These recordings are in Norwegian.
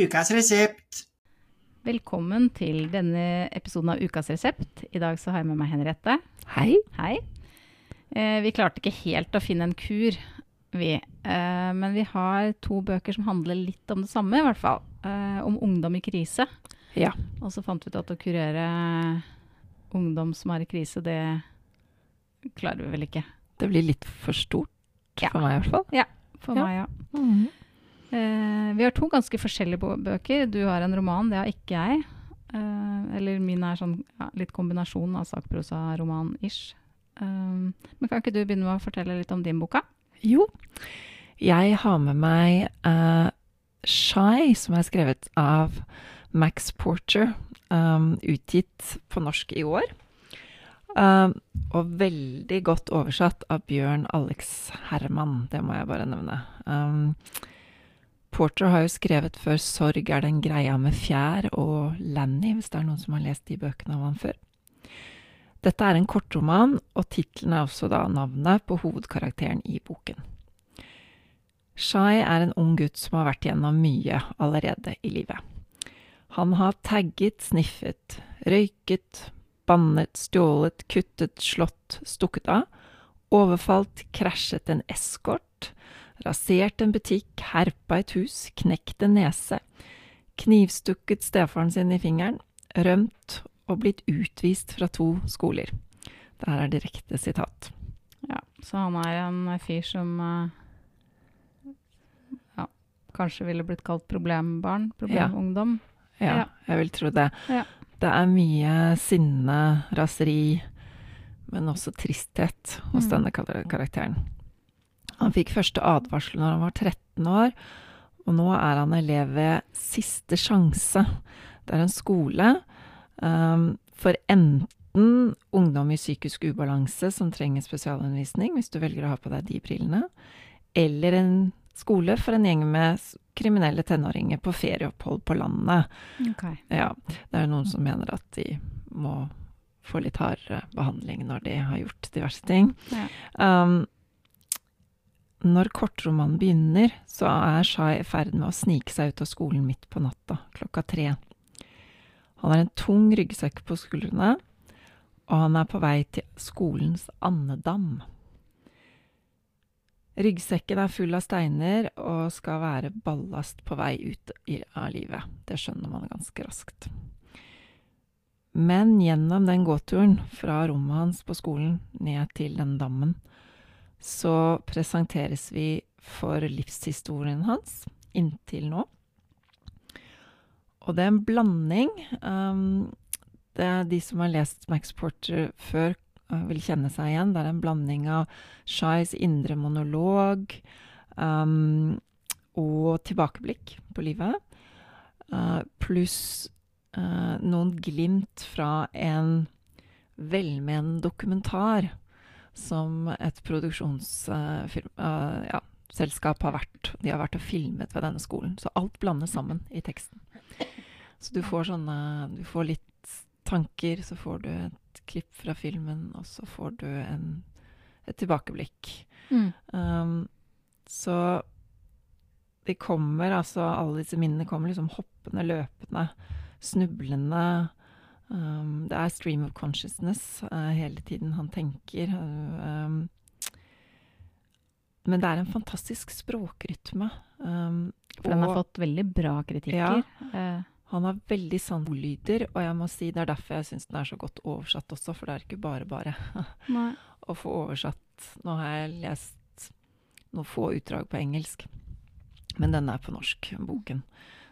Ukas resept. Velkommen til denne episoden av Ukas resept. I dag så har jeg med meg Henriette. Hei. Hei. Eh, vi klarte ikke helt å finne en kur, vi. Eh, men vi har to bøker som handler litt om det samme, i hvert fall. Eh, om ungdom i krise. Ja. Og så fant vi ut at å kurere ungdom som er i krise, det klarer vi vel ikke. Det blir litt for stort Ja. for meg, i hvert fall. Ja, For Ja. meg, ja. Eh, vi har to ganske forskjellige bøker. Du har en roman, det har ikke jeg. Eh, eller min er sånn ja, litt kombinasjon av sakprosa-roman-ish. Eh, men kan ikke du begynne med å fortelle litt om din boka? Jo. Jeg har med meg Shy, som er skrevet av Max Porter, um, utgitt på norsk i år. Um, og veldig godt oversatt av Bjørn Alex Herman, det må jeg bare nevne. Um, Porter har jo skrevet før 'Sorg er den greia med fjær' og 'Lanny', hvis det er noen som har lest de bøkene av han før. Dette er en kortroman, og tittelen er også da navnet på hovedkarakteren i boken. Shai er en ung gutt som har vært gjennom mye allerede i livet. Han har tagget, sniffet, røyket, bannet, stjålet, kuttet, slått, stukket av, overfalt, krasjet en eskort, rasert en butikk, herpa et hus, knekt en nese, knivstukket stefaren sin i fingeren, rømt og blitt utvist fra to skoler. Det her er direkte sitat. Ja, Så han er en fyr som eh, ja, kanskje ville blitt kalt problembarn? Problemungdom? Ja, Ja. jeg vil tro det. Ja. Det er mye sinne, raseri, men også tristhet hos Mm. denne karakteren. Han fikk første advarsel når han var 13 år, og nå er han elev ved Siste sjanse. Det er en skole um, for enten ungdom i psykisk ubalanse som trenger spesialundervisning, hvis du velger å ha på deg de brillene, eller en skole for en gjeng med kriminelle tenåringer på ferieopphold på landet. Okay. Ja, det er noen som mener at de må få litt hardere behandling når de har gjort diverse ting. Ja. Um, når kortromanen begynner, så er Shai i ferd med å snike seg ut av skolen midt på natta, klokka tre. Han har en tung ryggsekk på skuldrene, og han er på vei til skolens andedam. Ryggsekken er full av steiner og skal være ballast på vei ut av livet. Det skjønner man ganske raskt. Men gjennom den gåturen fra rommet hans på skolen ned til den dammen, så presenteres vi for livshistorien hans inntil nå. Og det er en blanding um, det er De som har lest Max Porter før, uh, vil kjenne seg igjen. Det er en blanding av Shais indre monolog um, og tilbakeblikk på livet. Uh, Pluss uh, noen glimt fra en velmenende dokumentar som et produksjonsselskap ja, har vært. De har vært og filmet ved denne skolen. Så alt blandes sammen i teksten. Så du får sånne Du får litt tanker, så får du et klipp fra filmen, og så får du en, et tilbakeblikk. Mm. Um, så de kommer, altså alle disse minnene kommer liksom hoppende, løpende, snublende. Um, det er stream of consciousness uh, hele tiden han tenker. Um, men det er en fantastisk språkrytme. Um, For den har fått veldig bra kritikker. Ja, han har veldig sanne ordlyder, og jeg må si det er derfor jeg syns den er så godt oversatt også, for det er ikke bare bare å få oversatt. Nå har jeg lest noen få utdrag på engelsk, men den er på norsk, boken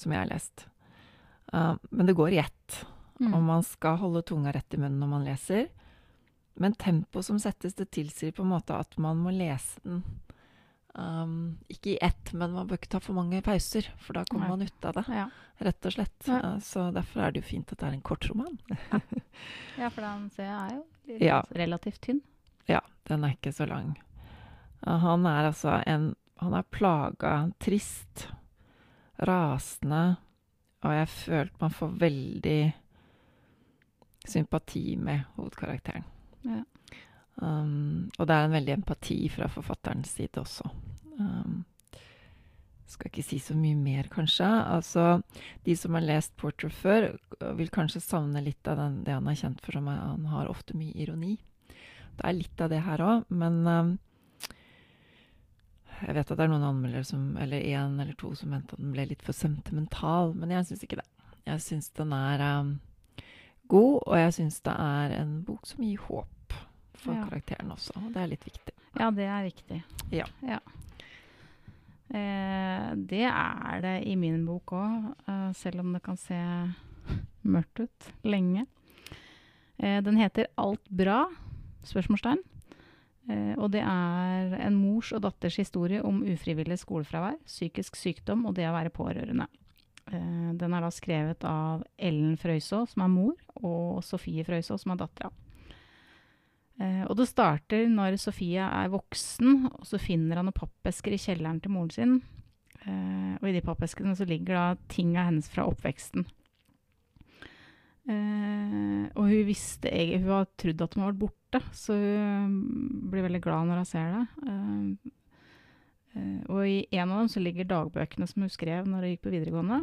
som jeg har lest. Uh, men det går i ett, Mm. og man skal holde tunga rett i munnen når man leser. Men tempoet som settes, det tilsier på en måte at man må lese den um, ikke i ett, men man bør ikke ta for mange pauser, for da kommer Nei. man ut av det, Ja. rett og slett. Ja. Uh, så derfor er det jo fint at det er en kortroman. ja, for den ser jeg er jo litt Ja. relativt tynn. Ja, den er ikke så lang. Han er altså en Han er plaga, trist, rasende, og jeg følte man får veldig sympati med hovedkarakteren. Ja. Um, og det er en veldig empati fra forfatterens side også. Um, skal ikke si så mye mer, kanskje. Altså, de som har lest Porter før, vil kanskje savne litt av den, det han er kjent for, som er, han har ofte mye ironi. Det er litt av det her òg, men um, jeg vet at det er noen anmeldere som, eller én eller to som mente at den ble litt for sentimental, men jeg syns ikke det. Jeg syns den er um, god, og jeg syns det er en bok som gir håp for Ja. karakteren også. og Det er litt viktig. Ja, det er viktig. Ja. Eh, det er det i min bok òg, eh, selv om det kan se mørkt ut lenge. Eh, den heter 'Alt bra?' spørsmålstegn. Eh, og det er en mors og datters historie om ufrivillig skolefravær, psykisk sykdom og det å være pårørende. Eh, den er da skrevet av Ellen Frøysaa, som er mor, og Sofie Frøysaa, som er dattera. Eh, og det starter når Sofie er voksen, og så finner han noen pappesker i kjelleren til moren sin. Eh, og i de pappeskene så ligger da ting hennes fra oppveksten. Og hun visste Hun har trodd at hun har vært borte, så hun blir veldig glad når hun ser det. Eh, og i en av dem så ligger dagbøkene som hun skrev når hun gikk på videregående.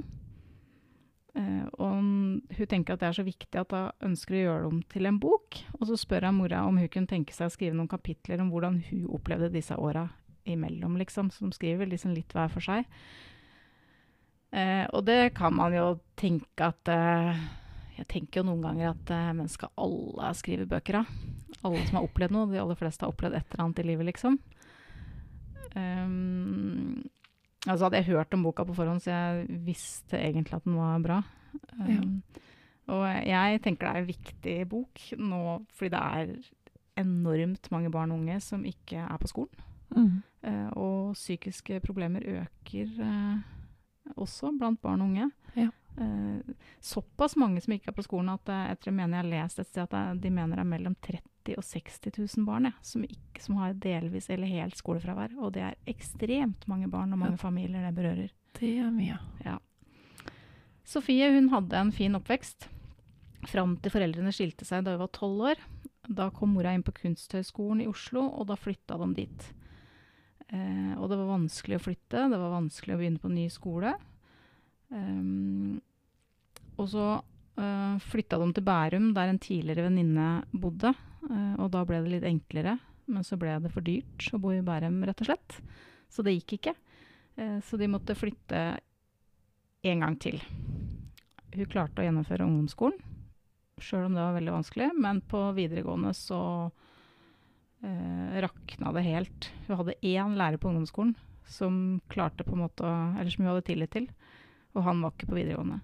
Eh, og hun tenker at det er så viktig at hun ønsker å gjøre det om til en bok. Og så spør hun mora om hun kunne tenke seg å skrive noen kapitler om hvordan hun opplevde disse åra imellom, liksom. Så de skriver liksom litt hver for seg. Eh, og det kan man jo tenke at eh, Jeg tenker jo noen ganger at eh, men skal alle skrive bøker, da? Alle som har opplevd noe. De aller fleste har opplevd et eller annet i livet, liksom. Um, altså hadde jeg hørt om boka på forhånd, så jeg visste egentlig at den var bra. Um, Og jeg tenker det er en viktig bok nå fordi det er enormt mange barn og unge som ikke er på skolen. Mm. Uh, og psykiske problemer øker uh, også blant barn og unge. Ja. Uh, såpass mange som ikke er på skolen at eh, jeg tror jeg mener jeg har lest et sted at de mener det er mellom 30 og 60 000 barn ja, som, ikke, som har delvis eller helt skolefravær. Og det er ekstremt mange barn og mange familier det berører. Det er mye. Sofie hun hadde en fin oppvekst. Fram til foreldrene skilte seg da hun var tolv år. Da kom mora inn på Kunsthøgskolen i Oslo, og da flytta de dit. Eh, og det var vanskelig å flytte, det var vanskelig å begynne på ny skole. Um, og så uh, flytta de til Bærum, der en tidligere venninne bodde. Eh, og da ble det litt enklere, men så ble det for dyrt å bo i Bærum, rett og slett. Så det gikk ikke. Eh, så de måtte flytte en gang til. Hun klarte å gjennomføre ungdomsskolen, sjøl om det var veldig vanskelig. Men på videregående så eh, rakna det helt. Hun hadde én lærer på ungdomsskolen som klarte på en måte eller som hun hadde tillit til, og han var ikke på videregående.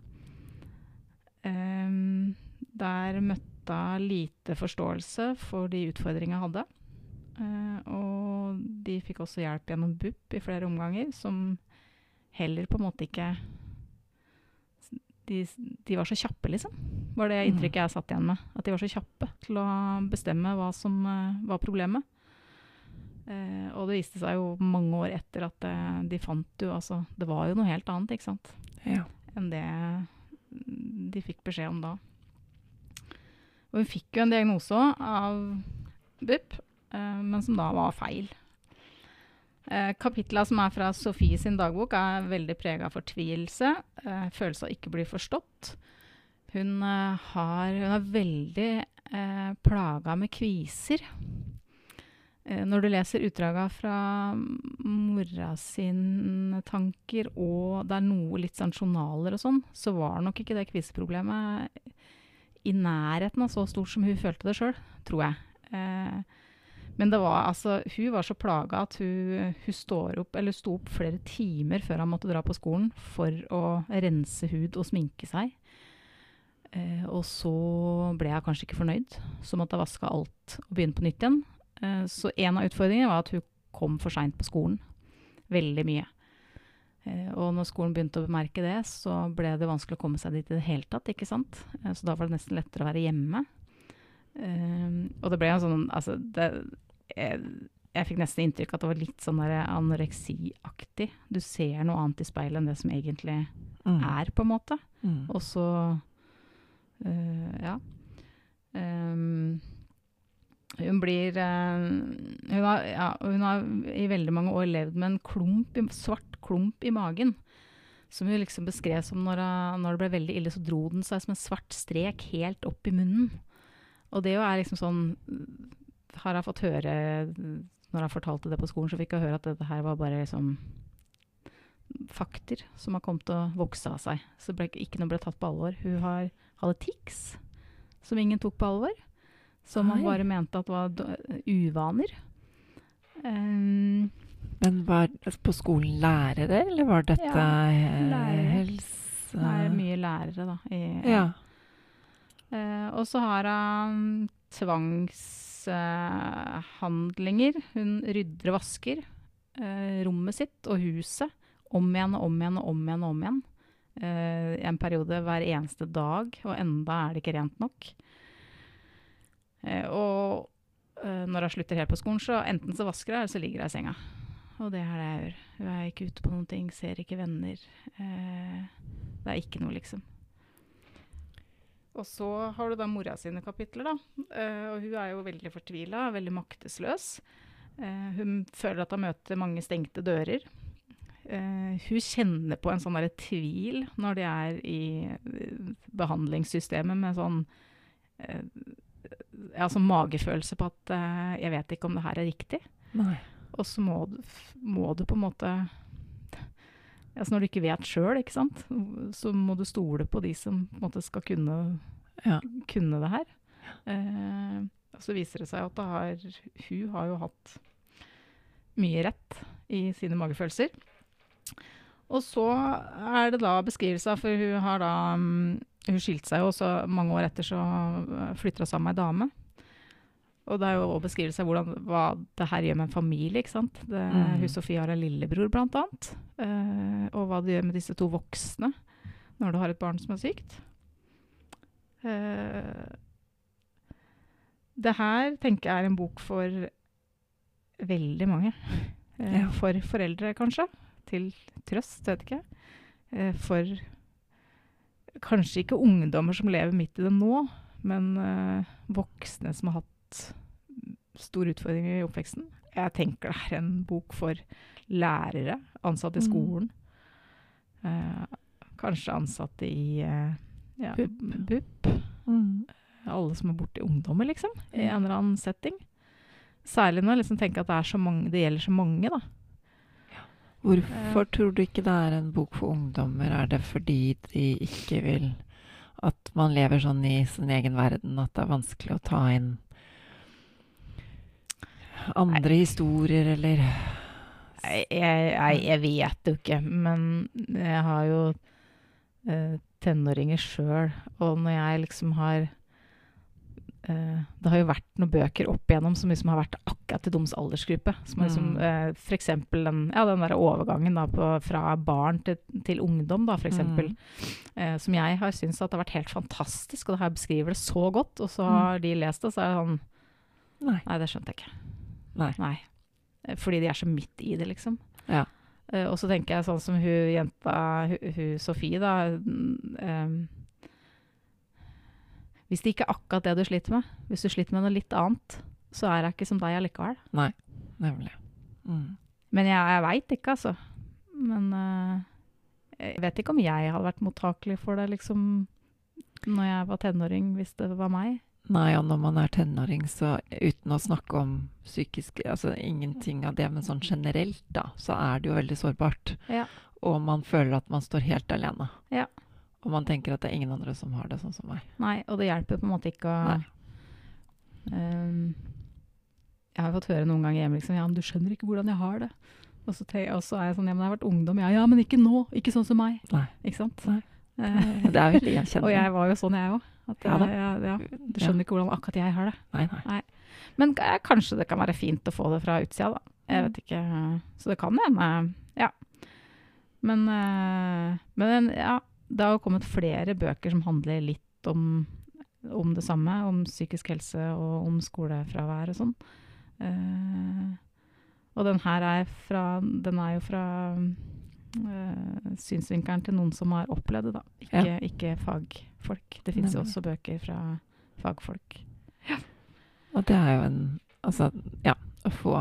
Ehm, der møtte hun lite forståelse for de utfordringene jeg hadde. Eh, og de fikk også hjelp gjennom BUP i flere omganger, som heller på en måte ikke de, de var så kjappe, liksom. Var det inntrykket jeg satt igjen med. At de var så kjappe til å bestemme hva som uh, var problemet. Uh, og det viste seg jo mange år etter at eh, de fant jo altså Det var jo noe helt annet, ikke sant, Ja. enn det de fikk beskjed om da. Og hun fikk jo en diagnose av BUP, eh, men som da var feil. Eh, Kapitla som er fra Sofie sin dagbok, er veldig prega av fortvilelse. Eh, følelse av ikke bli forstått. Hun, eh, har, hun er veldig eh, plaga med kviser. Eh, når du leser utdraga fra mora sine tanker, og det er noe litt sånn journaler og sånn, så var nok ikke det kviseproblemet i nærheten av så stort som hun følte det sjøl, tror jeg. Eh, men det var, altså, hun var så plaga at hun, hun står opp, eller sto opp flere timer før han måtte dra på skolen for å rense hud og sminke seg. Eh, og så ble jeg kanskje ikke fornøyd, så måtte jeg vaske alt og begynne på nytt igjen. Eh, så en av utfordringene var at hun kom for seint på skolen. Veldig mye. Eh, og når skolen begynte å bemerke det, så ble det vanskelig å komme seg dit i det hele tatt. ikke sant? Eh, så da var det nesten lettere å være hjemme. Eh, og det ble en sånn altså det, jeg, jeg fikk nesten inntrykk at det var litt sånn anoreksiaktig. Du ser noe annet i speilet enn det som egentlig Mm. er, på en måte. Mm. Og så eh, Ja. Ehm, Hun blir eh, hun, har, ja, hun har i veldig mange år levd med en klump, svart klump i magen. Som hun liksom beskrev som når, når det ble veldig ille, så dro den seg som en svart strek helt opp i munnen. Og det jo er liksom sånn Har jeg fått høre Når jeg fortalte det på skolen, så fikk jeg høre at dette her var bare liksom fakter som har kommet til å vokse av seg. Så ble, ikke noe ble tatt på alvor. Hun har, hadde tics, som ingen tok på alvor. Som man bare mente at var uvaner. Um, Men var på skolen lærere, eller var dette Ja, helse... er mye lærere, da. I, Ja. Uh, og så har han tvangshandlinger. hun rydder og vasker uh, rommet sitt og huset om igjen og om igjen og om igjen. og om igjen. Eh, en periode hver eneste dag, og enda er det ikke rent nok. Eh, og eh, når hun slutter helt på skolen, så enten så vasker hun, eller så ligger hun i senga. Og det er det jeg gjør. Hun er ikke ute på noen ting, ser ikke venner. Eh, det er ikke noe, liksom. Og så har du da mora sine kapitler, da. Og hun er jo veldig fortvila, veldig maktesløs. Hun føler at hun møter mange stengte dører. Uh, hun kjenner på en sånn derre tvil når de er i eh, behandlingssystemet med sånn Sånn magefølelse på at uh, 'jeg vet ikke om det her er riktig'. Nei. Og så må må du på en måte altså Når du ikke vet sjøl, så må du stole på de som på måte skal kunne, Ja. kunne det her. Uh, og så viser det seg at det har, hun har jo hatt mye rett i sine magefølelser. Og så er det da beskrivelser, for hun har da mm, Hun skilte seg jo, og så mange år etter så flytter hun sammen med ei dame. Og det er jo òg beskrivelse av hvordan, hva det her gjør med en familie. ikke sant? Det, Mm. Hun Sofie har en lillebror, blant annet. Eh, og hva det gjør med disse to voksne når du har et barn som er sykt. Eh, det her tenker jeg er en bok for veldig mange. Eh. For foreldre, kanskje. Til trøst, vet ikke. Eh, for kanskje ikke ungdommer som lever midt i det nå, men eh, voksne som har hatt store utfordringer i oppveksten. Jeg tenker det er en bok for lærere, ansatte i Mm. skolen. Eh, kanskje ansatte i ja, BUP. BUP. Mm. Alle som er borti ungdommer, liksom. I en eller annen setting. Særlig når jeg liksom tenker at det, så mange, det gjelder så mange, da. Hvorfor tror du ikke det er en bok for ungdommer? Er det fordi de ikke vil at man lever sånn i sin egen verden at det er vanskelig å ta inn andre historier, eller Jeg, jeg, jeg, jeg vet jo ikke, men jeg har jo eh, tenåringer sjøl, og når jeg liksom har Det har jo vært noen bøker opp igjennom som liksom har vært akkurat til deres aldersgruppe. Som liksom, Mm. eh, for eksempel den, ja, den der overgangen på, fra barn til, til ungdom, da, f.eks. Mm. Eh, som jeg har syntes har vært helt fantastisk, og det her beskriver det så godt. Og så Mm. har de lest det, så er det sånn Nei. Nei, det skjønte jeg ikke. Nei. Nei. Fordi de er så midt i det, liksom. Ja. Eh, og så tenker jeg sånn som hun jenta, hun, hun Sofie, da. mm, em, hvis det ikke er akkurat det du sliter med, hvis du sliter med noe litt annet, så er jeg ikke som deg allikevel. Nei, Nemlig. Mm. Men jeg, jeg veit ikke, altså. Men uh, jeg vet ikke om jeg hadde vært mottakelig for det, liksom, når jeg var tenåring, hvis det var meg. Nei, og når man er tenåring, så uten å snakke om psykisk Altså ingenting av det, men sånn generelt, da, så er det jo veldig sårbart. Ja. Og man føler at man står helt alene. Ja. Og man tenker at det er ingen andre som har det sånn som meg. Nei, og det hjelper på en måte ikke å Nei. Ehm, Jeg har fått høre noen ganger hjemme liksom, ja, men du skjønner ikke hvordan jeg har det. Og så, og så er jeg sånn, ja, men jeg har vært ungdom. Ja, ja, men ikke nå. Ikke sånn som meg. Nei. Ikke sant? Nei. Eh, Det er veldig gjenkjennende. og jeg var jo sånn, jeg òg. Ja ja, ja, du skjønner ikke hvordan akkurat jeg har det. Nei, nei. Men k- kanskje det kan være fint å få det fra utsida, da. Jeg vet ikke. Så det kan hende. Ja. Men, eh, men ja, det har kommet flere bøker som handler litt om, om det samme. Om psykisk helse og om skolefravær og sånn. Uh, og den her er, fra, den er jo fra uh, synsvinkelen til noen som har opplevd det, da. Ikke, ikke fagfolk. Det fins jo også bøker fra fagfolk. Ja. Og det er jo en Altså, ja, å få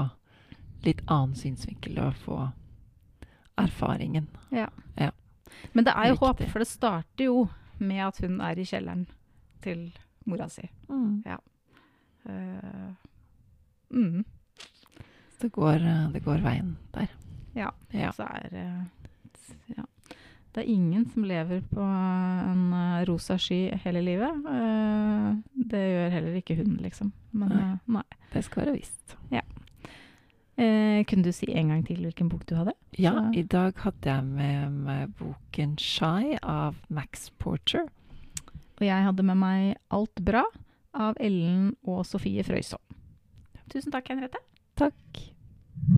litt annen synsvinkel og få erfaringen. Men det er jo håp, for det starter jo med at hun er i kjelleren til mora si. Eh, mm. Det går, eh, det går veien der. Ja. Ja. Så er eh, ja. Det er ingen som lever på en rosa sky hele livet. Uh, det gjør heller ikke hun, liksom. Men Nei. nei. Det skal være visst. Eh, kunne du si en gang til hvilken bok du hadde? Ja, Så- i dag hadde jeg med meg boken 'Shy' av Max Porcher. Og jeg hadde med meg Alt bra av Ellen og Sofie Frøysaa. Tusen takk, Henriette. Takk.